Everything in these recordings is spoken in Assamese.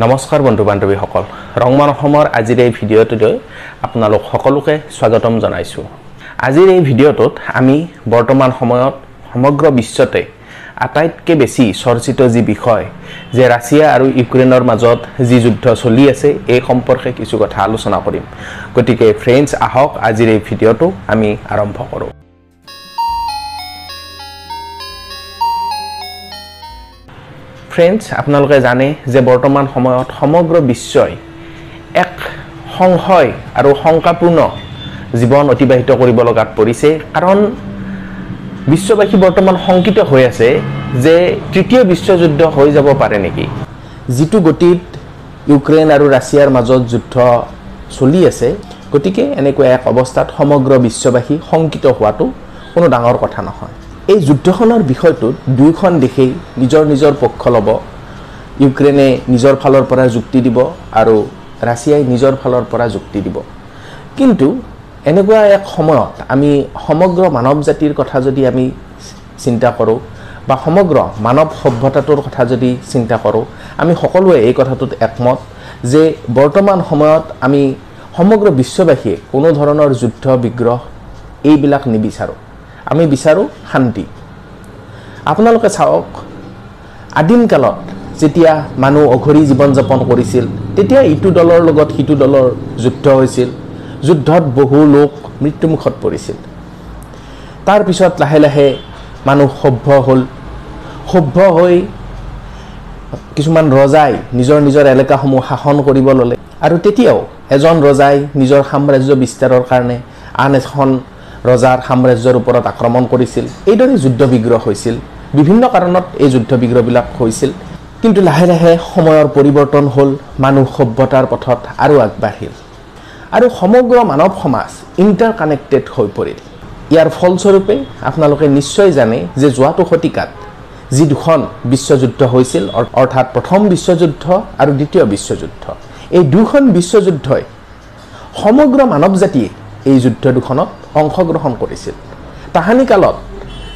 নমস্কাৰ বন্ধু বান্ধৱীসকল। ৰংমান অসমৰ আজিৰ এই ভিডিঅ'টোলৈ আপোনালোক সকলোকে স্বাগতম জনাইছোঁ। আজিৰ এই ভিডিঅ'টোত আমি বৰ্তমান সময়ত সমগ্ৰ বিশ্বতে আটাইতকৈ বেছি চৰ্চিত যি বিষয় যে ৰাছিয়া আৰু ইউক্ৰেইনৰ মাজত যি যুদ্ধ চলি আছে এই সম্পৰ্কে কিছু কথা আলোচনা কৰিম। গতিকে ফ্ৰেণ্ডছ আহক আজিৰ এই ভিডিঅ'টো আমি আৰম্ভ কৰোঁ। ফ্ৰেণ্ডছ আপোনালোকে জানে যে বৰ্তমান সময়ত সমগ্ৰ বিশ্বই এক সংশয় আৰু শংকাপূৰ্ণ জীৱন অতিবাহিত কৰিব লগাত পৰিছে। কাৰণ বিশ্ববাসী বৰ্তমান শংকিত হৈ আছে যে তৃতীয় বিশ্বযুদ্ধ হৈ যাব পাৰে নেকি। যিটো গতিত ইউক্ৰেইন আৰু ৰাছিয়াৰ মাজত যুদ্ধ চলি আছে গতিকে এনেকুৱা এক অৱস্থাত সমগ্ৰ বিশ্ববাসী শংকিত হোৱাটো কোনো ডাঙৰ কথা নহয়। এই যুদ্ধখনৰ বিষয়টোত দুয়োখন দেশেই নিজৰ নিজৰ পক্ষ ল'ব। ইউক্ৰেইনে নিজৰ ফালৰ পৰা যুক্তি দিব আৰু ৰাছিয়াই নিজৰ ফালৰ পৰা যুক্তি দিব। কিন্তু এনেকুৱা এক সময়ত আমি সমগ্ৰ মানৱ জাতিৰ কথা যদি আমি চিন্তা কৰোঁ বা সমগ্ৰ মানৱ সভ্যতাটোৰ কথা যদি চিন্তা কৰোঁ আমি সকলোৱে এই কথাটোত একমত যে বৰ্তমান সময়ত আমি সমগ্ৰ বিশ্ববাসীয়ে কোনো ধৰণৰ যুদ্ধ বিগ্ৰহ এইবিলাক নিবিচাৰোঁ। আমি বিচাৰোঁ শান্তি। আপোনালোকে চাওক আদিম কালত যেতিয়া মানুহ অঘৰী জীৱন যাপন কৰিছিল তেতিয়া ইটো দলৰ লগত সিটো দলৰ যুদ্ধ হৈছিল। যুদ্ধত বহু লোক মৃত্যুমুখত পৰিছিল। তাৰপিছত লাহে লাহে মানুহ সভ্য হ'ল। সভ্য হৈ কিছুমান ৰজাই নিজৰ নিজৰ এলেকাসমূহ শাসন কৰিব ল'লে। আৰু তেতিয়াও এজন ৰজাই নিজৰ সাম্ৰাজ্য বিস্তাৰৰ কাৰণে আন এখন ৰজাৰ সাম্ৰাজ্যৰ ওপৰত আক্ৰমণ কৰিছিল। এইদৰে যুদ্ধ বিগ্ৰহ হৈছিল। বিভিন্ন কাৰণত এই যুদ্ধ বিগ্ৰহবিলাক হৈছিল। কিন্তু লাহে লাহে সময়ৰ পৰিৱৰ্তন হ'ল মানুহ সভ্যতাৰ পথত আৰু আগবাঢ়িল। আৰু সমগ্ৰ মানৱ সমাজ ইণ্টাৰ কানেক্টেড হৈ পৰিল। ইয়াৰ ফলস্বৰূপে আপোনালোকে নিশ্চয় জানে যে যোৱাটো শতিকাত যি দুখন বিশ্বযুদ্ধ হৈছিল অৰ্থাৎ প্ৰথম বিশ্বযুদ্ধ আৰু দ্বিতীয় বিশ্বযুদ্ধ এই দুখন বিশ্বযুদ্ধই সমগ্ৰ মানৱ জাতিয়ে এই যুদ্ধ দুখনত অংশগ্ৰহণ কৰিছিল। তাহানি কালত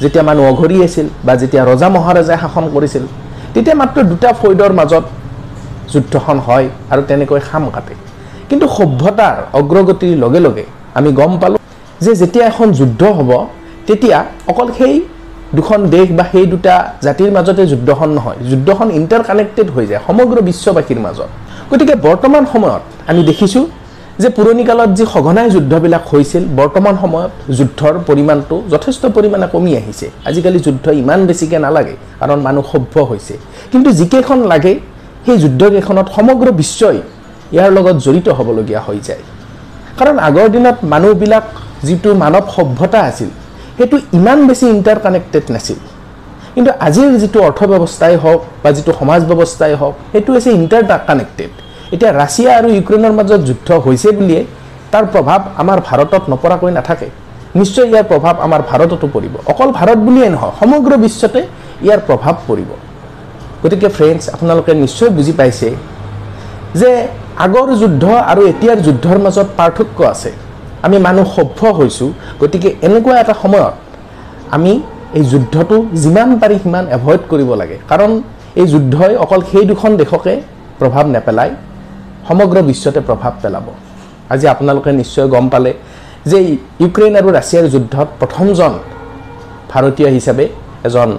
যেতিয়া মানুহ অঘৰী আছিল বা যেতিয়া ৰজা মহাৰজাই শাসন কৰিছিল তেতিয়া মাত্ৰ দুটা ফৈদৰ মাজত যুদ্ধখন হয় আৰু তেনেকৈ খাম কাটে। কিন্তু সভ্যতাৰ অগ্ৰগতিৰ লগে লগে আমি গম পালোঁ যে যেতিয়া এখন যুদ্ধ হ'ব তেতিয়া অকল সেই দুখন দেশ বা সেই দুটা জাতিৰ মাজতে যুদ্ধখন নহয় যুদ্ধখন ইণ্টাৰ কানেক্টেড হৈ যায় সমগ্ৰ বিশ্ববাসীৰ মাজত। গতিকে বৰ্তমান সময়ত আমি দেখিছোঁ যে পুৰণি কালত যি সঘনাই যুদ্ধবিলাক হৈছিল বৰ্তমান সময়ত যুদ্ধৰ পৰিমাণটো যথেষ্ট পৰিমাণে কমি আহিছে। আজিকালি যুদ্ধ ইমান বেছিকৈ নালাগে কাৰণ মানুহ সভ্য হৈছে। কিন্তু যিকেইখন লাগে সেই যুদ্ধকেইখনত সমগ্ৰ বিশ্বই ইয়াৰ লগত জড়িত হ'বলগীয়া হৈ যায়। কাৰণ আগৰ দিনত মানুহবিলাক যিটো মানৱ সভ্যতা আছিল সেইটো ইমান বেছি ইণ্টাৰ কানেক্টেড নাছিল। কিন্তু আজিৰ যিটো অৰ্থ ব্যৱস্থাই হওক বা যিটো সমাজ ব্যৱস্থাই হওক সেইটো হৈছে ইণ্টাৰ কানেক্টেড এতিয়া ৰাছিয়া আৰু ইউক্ৰেইনৰ মাজত যুদ্ধ হৈছে বুলিয়ে তাৰ প্ৰভাৱ আমাৰ ভাৰতত নপৰাকৈ নাথাকে। নিশ্চয় ইয়াৰ প্ৰভাৱ আমাৰ ভাৰততো পৰিব। অকল ভাৰত বুলিয়েই নহয় সমগ্ৰ বিশ্বতে ইয়াৰ প্ৰভাৱ পৰিব। গতিকে ফ্ৰেণ্ডছ আপোনালোকে নিশ্চয় বুজি পাইছে যে আগৰ যুদ্ধ আৰু এতিয়াৰ যুদ্ধৰ মাজত পাৰ্থক্য আছে। আমি মানুহ সভ্য হৈছোঁ গতিকে এনেকুৱা এটা সময়ত আমি এই যুদ্ধটো যিমান পাৰি সিমান এভইড কৰিব লাগে। কাৰণ এই যুদ্ধই অকল সেই দুখন দেশকে প্ৰভাৱ নেপেলায় সমগ্ৰ বিশ্বতে প্ৰভাৱ পেলাব। আজি আপোনালোকে নিশ্চয় গম পালে যে ইউক্ৰেইন আৰু ৰাছিয়াৰ যুদ্ধত প্ৰথমজন ভাৰতীয় হিচাপে এজন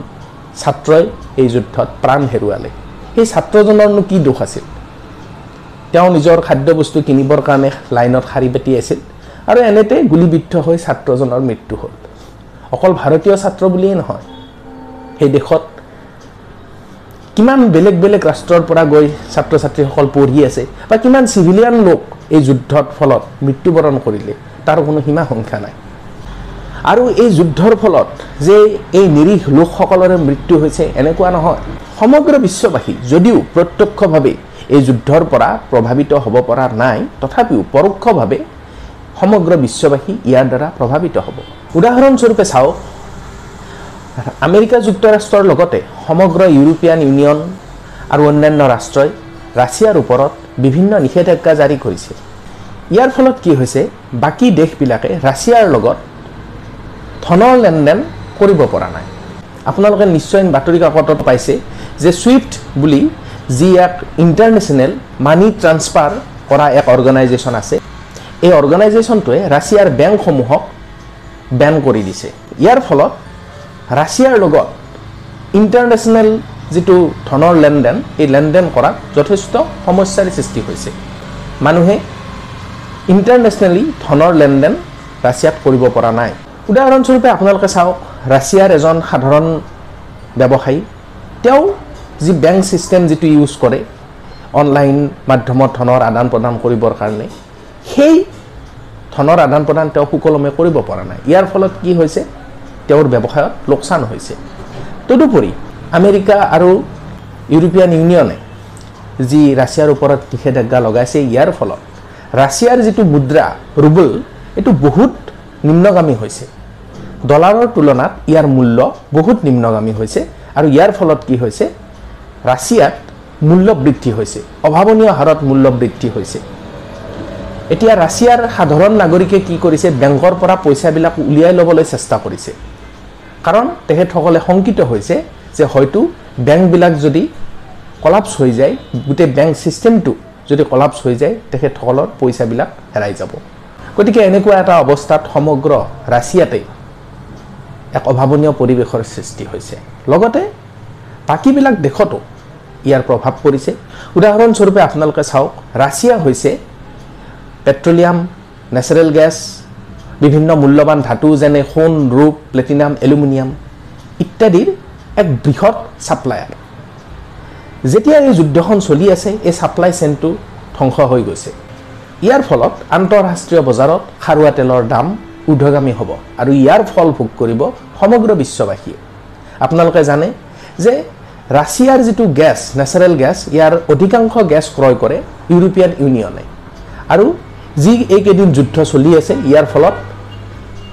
ছাত্ৰই এই যুদ্ধত প্ৰাণ হেৰুৱালে। সেই ছাত্ৰজনৰনো কি দোষ আছিল? তেওঁ নিজৰ খাদ্যবস্তু কিনিবৰ কাৰণে লাইনত শাৰী পাতি আছিল আৰু এনেতে গুলীবিদ্ধ হৈ ছাত্ৰজনৰ মৃত্যু হ'ল। অকল ভাৰতীয় ছাত্ৰ বুলিয়েই নহয় সেই দেশত কিমান বেলেগ বেলেগ ৰাষ্ট্ৰৰ পৰা গৈ ছাত্ৰ ছাত্ৰীসকল পঢ়ি আছে বা কিমান চিভিলিয়ান লোক এই যুদ্ধত ফলত মৃত্যুবৰণ কৰিলে তাৰ কোনো সীমা সংখ্যা নাই। আৰু এই যুদ্ধৰ ফলত যে এই নিৰীহ লোকসকলৰে মৃত্যু হৈছে এনেকুৱা নহয়। সমগ্ৰ বিশ্ববাসী যদিও প্ৰত্যক্ষভাৱে এই যুদ্ধৰ পৰা প্ৰভাৱিত হ'ব পৰা নাই তথাপিও পৰোক্ষভাৱে সমগ্ৰ বিশ্ববাসী ইয়াৰ দ্বাৰা প্ৰভাৱিত হ'ব। উদাহৰণস্বৰূপে চাওক আমেৰিকা যুক্তৰাষ্ট্ৰৰ লগতে সমগ্ৰ ইউৰোপীয়ান ইউনিয়ন আৰু অন্যান্য ৰাষ্ট্ৰই ৰাছিয়াৰ ওপৰত বিভিন্ন নিষেধাজ্ঞা জাৰি কৰিছে। ইয়াৰ ফলত কি হৈছে? বাকী দেশবিলাকে ৰাছিয়াৰ লগত ধনৰ লেনদেন কৰিব পৰা নাই। আপোনালোকে নিশ্চয় বাতৰি কাকতত পাইছে যে ছুইফ্ট বুলি যি এক ইণ্টাৰনেশ্যনেল মানি ট্ৰান্সফাৰ কৰা এক অৰ্গেনাইজেশ্যন আছে এই অৰ্গেনাইজেশ্যনটোৱে ৰাছিয়াৰ বেংকসমূহক বেন কৰি দিছে। ইয়াৰ ফলত ৰাছিয়াৰ লগত ইণ্টাৰনেশ্যনেল যিটো ধনৰ লেনদেন এই লেনদেন কৰাত যথেষ্ট সমস্যাৰ সৃষ্টি হৈছে। মানুহে ইণ্টাৰনেশ্যনেলি ধনৰ লেনদেন ৰাছিয়াত কৰিব পৰা নাই। উদাহৰণস্বৰূপে আপোনালোকে চাওক ৰাছিয়াৰ এজন সাধাৰণ ব্যৱসায়ী তেওঁ যি বেংক ছিষ্টেম যিটো ইউজ কৰে অনলাইন মাধ্যমত ধনৰ আদান প্ৰদান কৰিবৰ কাৰণে সেই ধনৰ আদান প্ৰদান তেওঁ সুকলমে কৰিব পৰা নাই। ইয়াৰ ফলত কি হৈছে? তেওঁৰ ব্যৱসায়ত লোকচান হৈছে। তদুপৰি আমেৰিকা আৰু ইউৰোপীয়ান ইউনিয়নে যি ৰাছিয়াৰ ওপৰত নিষেধাজ্ঞা লগাইছে ইয়াৰ ফলত ৰাছিয়াৰ যিটো মুদ্ৰা ৰুবল এইটো বহুত নিম্নগামী হৈছে। ডলাৰৰ তুলনাত ইয়াৰ মূল্য বহুত নিম্নগামী হৈছে আৰু ইয়াৰ ফলত কি হৈছে? ৰাছিয়াত মূল্য বৃদ্ধি হৈছে অভাৱনীয় হাৰত মূল্য বৃদ্ধি হৈছে। এতিয়া ৰাছিয়াৰ সাধাৰণ নাগৰিকে কি কৰিছে? বেংকৰ পৰা পইচাবিলাক উলিয়াই ল'বলৈ চেষ্টা কৰিছে। কাৰণ তেখেতসকলে শংকিত হৈছে যে হয়তো বেংকবিলাক যদি কলাপছ হৈ যায় গোটেই বেংক ছিষ্টেমটো যদি কলাপছ হৈ যায় তেখেতসকলৰ পইচাবিলাক হেৰাই যাব। গতিকে এনেকুৱা এটা অৱস্থাত সমগ্ৰ ৰাছিয়াতে এক অভাৱনীয় পৰিৱেশৰ সৃষ্টি হৈছে। লগতে বাকীবিলাক দেশতো ইয়াৰ প্ৰভাৱ পৰিছে। উদাহৰণস্বৰূপে আপোনালোকে চাওক ৰাছিয়া হৈছে পেট্ৰলিয়াম নেচাৰেল গেছ বিভিন্ন মূল্যৱান ধাতু যেনে সোণ ৰূপ প্লেটিনাম এলুমিনিয়াম ইত্যাদিৰ এক বৃহৎ ছাপ্লায়াৰ। যেতিয়া এই যুদ্ধখন চলি আছে এই ছাপ্লাই চেইনটো ধ্বংস হৈ গৈছে। ইয়াৰ ফলত আন্তঃৰাষ্ট্ৰীয় বজাৰত খাৰুৱা তেলৰ দাম ঊৰ্ধগামী হ'ব আৰু ইয়াৰ ফল ভোগ কৰিব সমগ্ৰ বিশ্ববাসীয়ে। আপোনালোকে জানে যে ৰাছিয়াৰ যিটো গেছ নেচাৰেল গেছ ইয়াৰ অধিকাংশ গেছ ক্ৰয় কৰে ইউৰোপীয়ান ইউনিয়নে। আৰু যি এইকেইদিন যুদ্ধ চলি আছে ইয়াৰ ফলত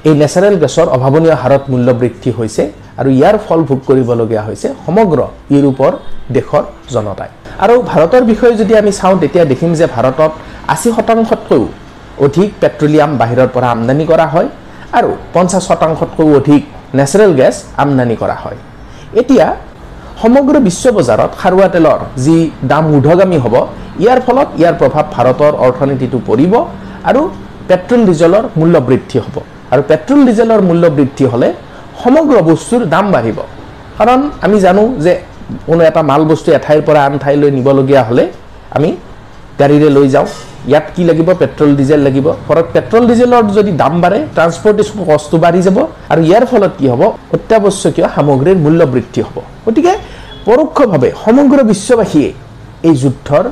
এই নেচাৰেল গেছৰ অভাৱনীয় হাৰত মূল্য বৃদ্ধি হৈছে আৰু ইয়াৰ ফল ভোগ কৰিবলগীয়া হৈছে সমগ্ৰ ইউৰোপৰ দেশৰ জনতাই। আৰু ভাৰতৰ বিষয়ে যদি আমি চাওঁ তেতিয়া দেখিম যে ভাৰতত আশী শতাংশতকৈও অধিক পেট্ৰলিয়াম বাহিৰৰ পৰা আমদানি কৰা হয় আৰু পঞ্চাছ শতাংশতকৈও অধিক নেচাৰেল গেছ আমদানি কৰা হয়। এতিয়া সমগ্ৰ বিশ্ব বজাৰত খাৰুৱা তেলৰ যি দাম ঊৰ্ধগামী হ'ব ইয়াৰ ফলত ইয়াৰ প্ৰভাৱ ভাৰতৰ অৰ্থনীতিটো পৰিব আৰু পেট্ৰল ডিজেলৰ মূল্য বৃদ্ধি হ'ব। আৰু পেট্ৰল ডিজেলৰ মূল্য বৃদ্ধি হ'লে সমগ্ৰ বস্তুৰ দাম বাঢ়িব। কাৰণ আমি জানো যে কোনো এটা মাল বস্তু এঠাইৰ পৰা আন ঠাইলৈ নিবলগীয়া হ'লে আমি গাড়ীৰে লৈ যাওঁ। ইয়াত কি লাগিব? পেট্ৰল ডিজেল লাগিব। ফলত পেট্ৰল ডিজেলৰ যদি দাম বাঢ়ে ট্ৰান্সপৰ্টেশ্যন কষ্টটো বাঢ়ি যাব আৰু ইয়াৰ ফলত কি হ'ব? অত্যাৱশ্যকীয় সামগ্ৰীৰ মূল্য বৃদ্ধি হ'ব। গতিকে পৰোক্ষভাৱে সমগ্ৰ বিশ্ববাসীয়ে এই যুদ্ধৰ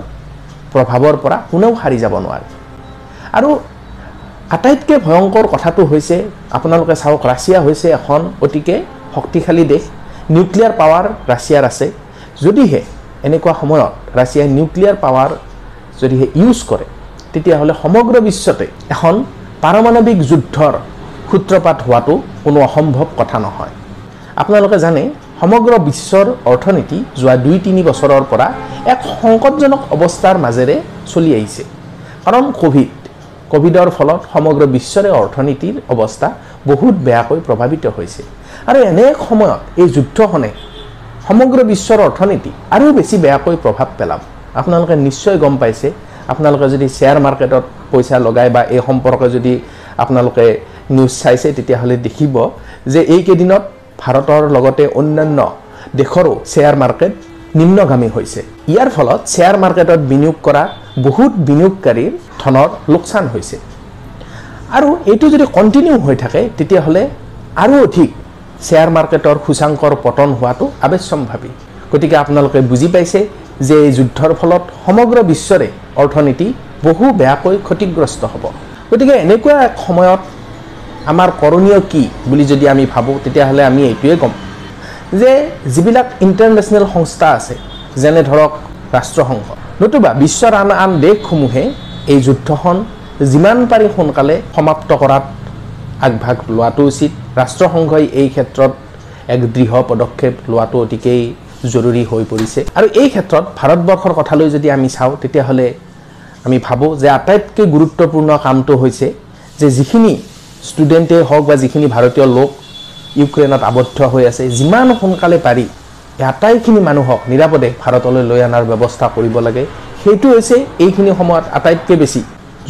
প্ৰভাৱৰ পৰা কোনেও সাৰি যাব নোৱাৰে। আৰু আটাইতকৈ ভয়ংকৰ কথাটো হৈছে আপোনালোকে চাওক ৰাছিয়া হৈছে এখন অতিকে শক্তিশালী দেশ নিউক্লিয়াৰ পাৱাৰ ৰাছিয়াৰ আছে। যদিহে এনেকুৱা সময়ত ৰাছিয়াই নিউক্লিয়াৰ পাৱাৰ যদিহে ইউজ কৰে তেতিয়াহ'লে সমগ্ৰ বিশ্বতে এখন পাৰমাণৱিক যুদ্ধৰ সূত্ৰপাত হোৱাটো কোনো অসম্ভৱ কথা নহয়। আপোনালোকে জানে সমগ্ৰ বিশ্বৰ অৰ্থনীতি যোৱা দুই তিনি বছৰৰ পৰা এক সংকটজনক অৱস্থাৰ মাজেৰে চলি আহিছে। কাৰণ ক'ভিড ক'ভিডৰ ফলত সমগ্ৰ বিশ্বৰে অৰ্থনীতিৰ অৱস্থা বহুত বেয়াকৈ প্ৰভাৱিত হৈছে। আৰু এনে এক সময়ত এই যুদ্ধখনে সমগ্ৰ বিশ্বৰ অৰ্থনীতি আৰু বেছি বেয়াকৈ প্ৰভাৱ পেলাব। আপোনালোকে নিশ্চয় গম পাইছে। আপোনালোকে যদি শ্বেয়াৰ মাৰ্কেটত পইচা লগাই বা এই সম্পৰ্কে যদি আপোনালোকে নিউজ চাইছে তেতিয়াহ'লে দেখিব যে এইকেইদিনত ভাৰতৰ লগতে অন্যান্য দেশৰো শ্বেয়াৰ মাৰ্কেট নিম্নগামী হৈছে। ইয়াৰ ফলত শ্বেয়াৰ মাৰ্কেটত বিনিয়োগ কৰা বহুত বিনিয়োগকাৰীৰ ধনৰ লোকচান হৈছে। আৰু এইটো যদি কণ্টিনিউ হৈ থাকে তেতিয়াহ'লে আৰু অধিক শ্বেয়াৰ মাৰ্কেটৰ সূচাংকৰ পতন হোৱাটো আৱশ্যম্ভাৱী। গতিকে আপোনালোকে বুজি পাইছে যে এই যুদ্ধৰ ফলত সমগ্ৰ বিশ্বৰে অৰ্থনীতি বহু বেয়াকৈ ক্ষতিগ্ৰস্ত হ'ব। গতিকে এনেকুৱা এক সময়ত আমাৰ কৰণীয় কি বুলি যদি আমি ভাবোঁ তেতিয়াহ'লে আমি এইটোৱে ক'ম যে যিবিলাক ইণ্টাৰনেশ্যনেল সংস্থা আছে যেনে ধৰক ৰাষ্ট্ৰসংঘ নতুবা বিশ্বৰ আন আন দেশসমূহে এই যুদ্ধখন যিমান পাৰি সোনকালে সমাপ্ত কৰাত আগভাগ লোৱাটো উচিত। ৰাষ্ট্ৰসংঘই এই ক্ষেত্ৰত এক দৃঢ় পদক্ষেপ লোৱাটো অতিকেই জৰুৰী হৈ পৰিছে। আৰু এই ক্ষেত্ৰত ভাৰতবৰ্ষৰ কথালৈ যদি আমি চাওঁ তেতিয়াহ'লে আমি ভাবোঁ যে আটাইতকৈ গুৰুত্বপূৰ্ণ কামটো হৈছে যে যিখিনি ষ্টুডেণ্টেই হওক বা যিখিনি ভাৰতীয় লোক ইউক্ৰেইনত আবদ্ধ হৈ আছে যিমান সোনকালে পাৰি আটাইখিনি মানুহক নিৰাপদে ভাৰতলৈ লৈ অনাৰ ব্যৱস্থা কৰিব লাগে। সেইটো হৈছে এইখিনি সময়ত আটাইতকৈ বেছি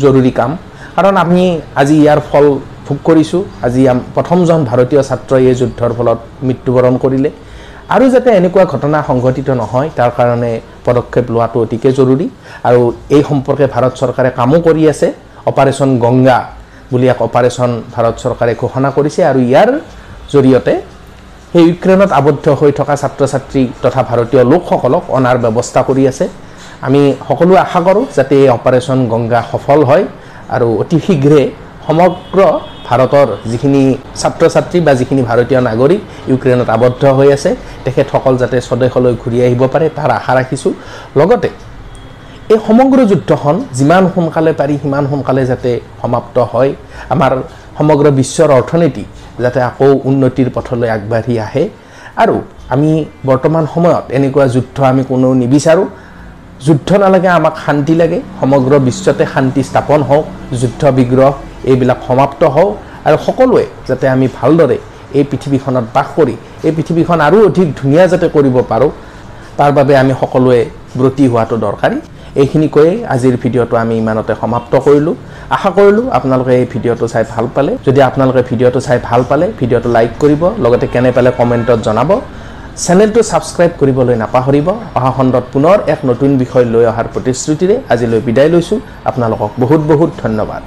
জৰুৰী কাম। কাৰণ আমি আজি ইয়াৰ ফল ভোগ কৰিছোঁ। আজি প্ৰথমজন ভাৰতীয় ছাত্ৰই এই যুদ্ধৰ ফলত মৃত্যুবৰণ কৰিলে। আৰু যাতে এনেকুৱা ঘটনা সংঘটিত নহয় তাৰ কাৰণে পদক্ষেপ লোৱাটো অতিকে জৰুৰী। আৰু এই সম্পৰ্কে ভাৰত চৰকাৰে কামো কৰি আছে। অপাৰেশ্যন গংগা বুলি এক অপাৰেশ্যন ভাৰত চৰকাৰে ঘোষণা কৰিছে। আৰু ইয়াৰ জৰিয়তে সেই ইউক্ৰেইনত আবদ্ধ হৈ থকা ছাত্ৰ ছাত্ৰী তথা ভাৰতীয় লোকসকলক অনাৰ ব্যৱস্থা কৰি আছে। আমি সকলোৱে আশা কৰোঁ যাতে এই অপাৰেশ্যন গংগা সফল হয় আৰু অতি শীঘ্ৰে সমগ্ৰ ভাৰতৰ যিখিনি ছাত্ৰ ছাত্ৰী বা যিখিনি ভাৰতীয় নাগৰিক ইউক্ৰেইনত আবদ্ধ হৈ আছে তেখেতসকল যাতে স্বদেশলৈ ঘূৰি আহিব পাৰে তাৰ আশা ৰাখিছোঁ। লগতে এই সমগ্ৰ যুদ্ধখন যিমান সোনকালে পাৰি সিমান সোনকালে যাতে সমাপ্ত হয়। আমাৰ সমগ্ৰ বিশ্বৰ অৰ্থনীতি যাতে আকৌ উন্নতিৰ পথলৈ আগবাঢ়ি আহে। আৰু আমি বৰ্তমান সময়ত এনেকুৱা যুদ্ধ আমি কোনেও নিবিচাৰোঁ। যুদ্ধ নালাগে আমাক শান্তি লাগে। সমগ্ৰ বিশ্বতে শান্তি স্থাপন হওক যুদ্ধ বিগ্ৰহ এইবিলাক সমাপ্ত হওক। আৰু সকলোৱে যাতে আমি ভালদৰে এই পৃথিৱীখনত বাস কৰি এই পৃথিৱীখন আৰু অধিক ধুনীয়া যাতে কৰিব পাৰোঁ তাৰ বাবে আমি সকলোৱে ব্ৰতী হোৱাটো দৰকাৰী। এইখিনি কৈয়ে আজিৰ ভিডিঅ'টো আমি ইমানতে সমাপ্ত কৰিলোঁ। আশা কৰিলোঁ আপোনালোকে এই ভিডিঅ'টো চাই ভাল পালে। যদি আপোনালোকে ভিডিঅ'টো চাই ভাল পালে ভিডিঅ'টো লাইক কৰিব লগতে কেনে পালে কমেণ্টত জনাব। চেনেলটো ছাবস্ক্ৰাইব কৰিবলৈ নাপাহৰিব। অহা খণ্ডত পুনৰ এক নতুন বিষয় লৈ অহাৰ প্ৰতিশ্ৰুতিৰে আজিলৈ বিদায় লৈছোঁ। আপোনালোকক বহুত বহুত ধন্যবাদ।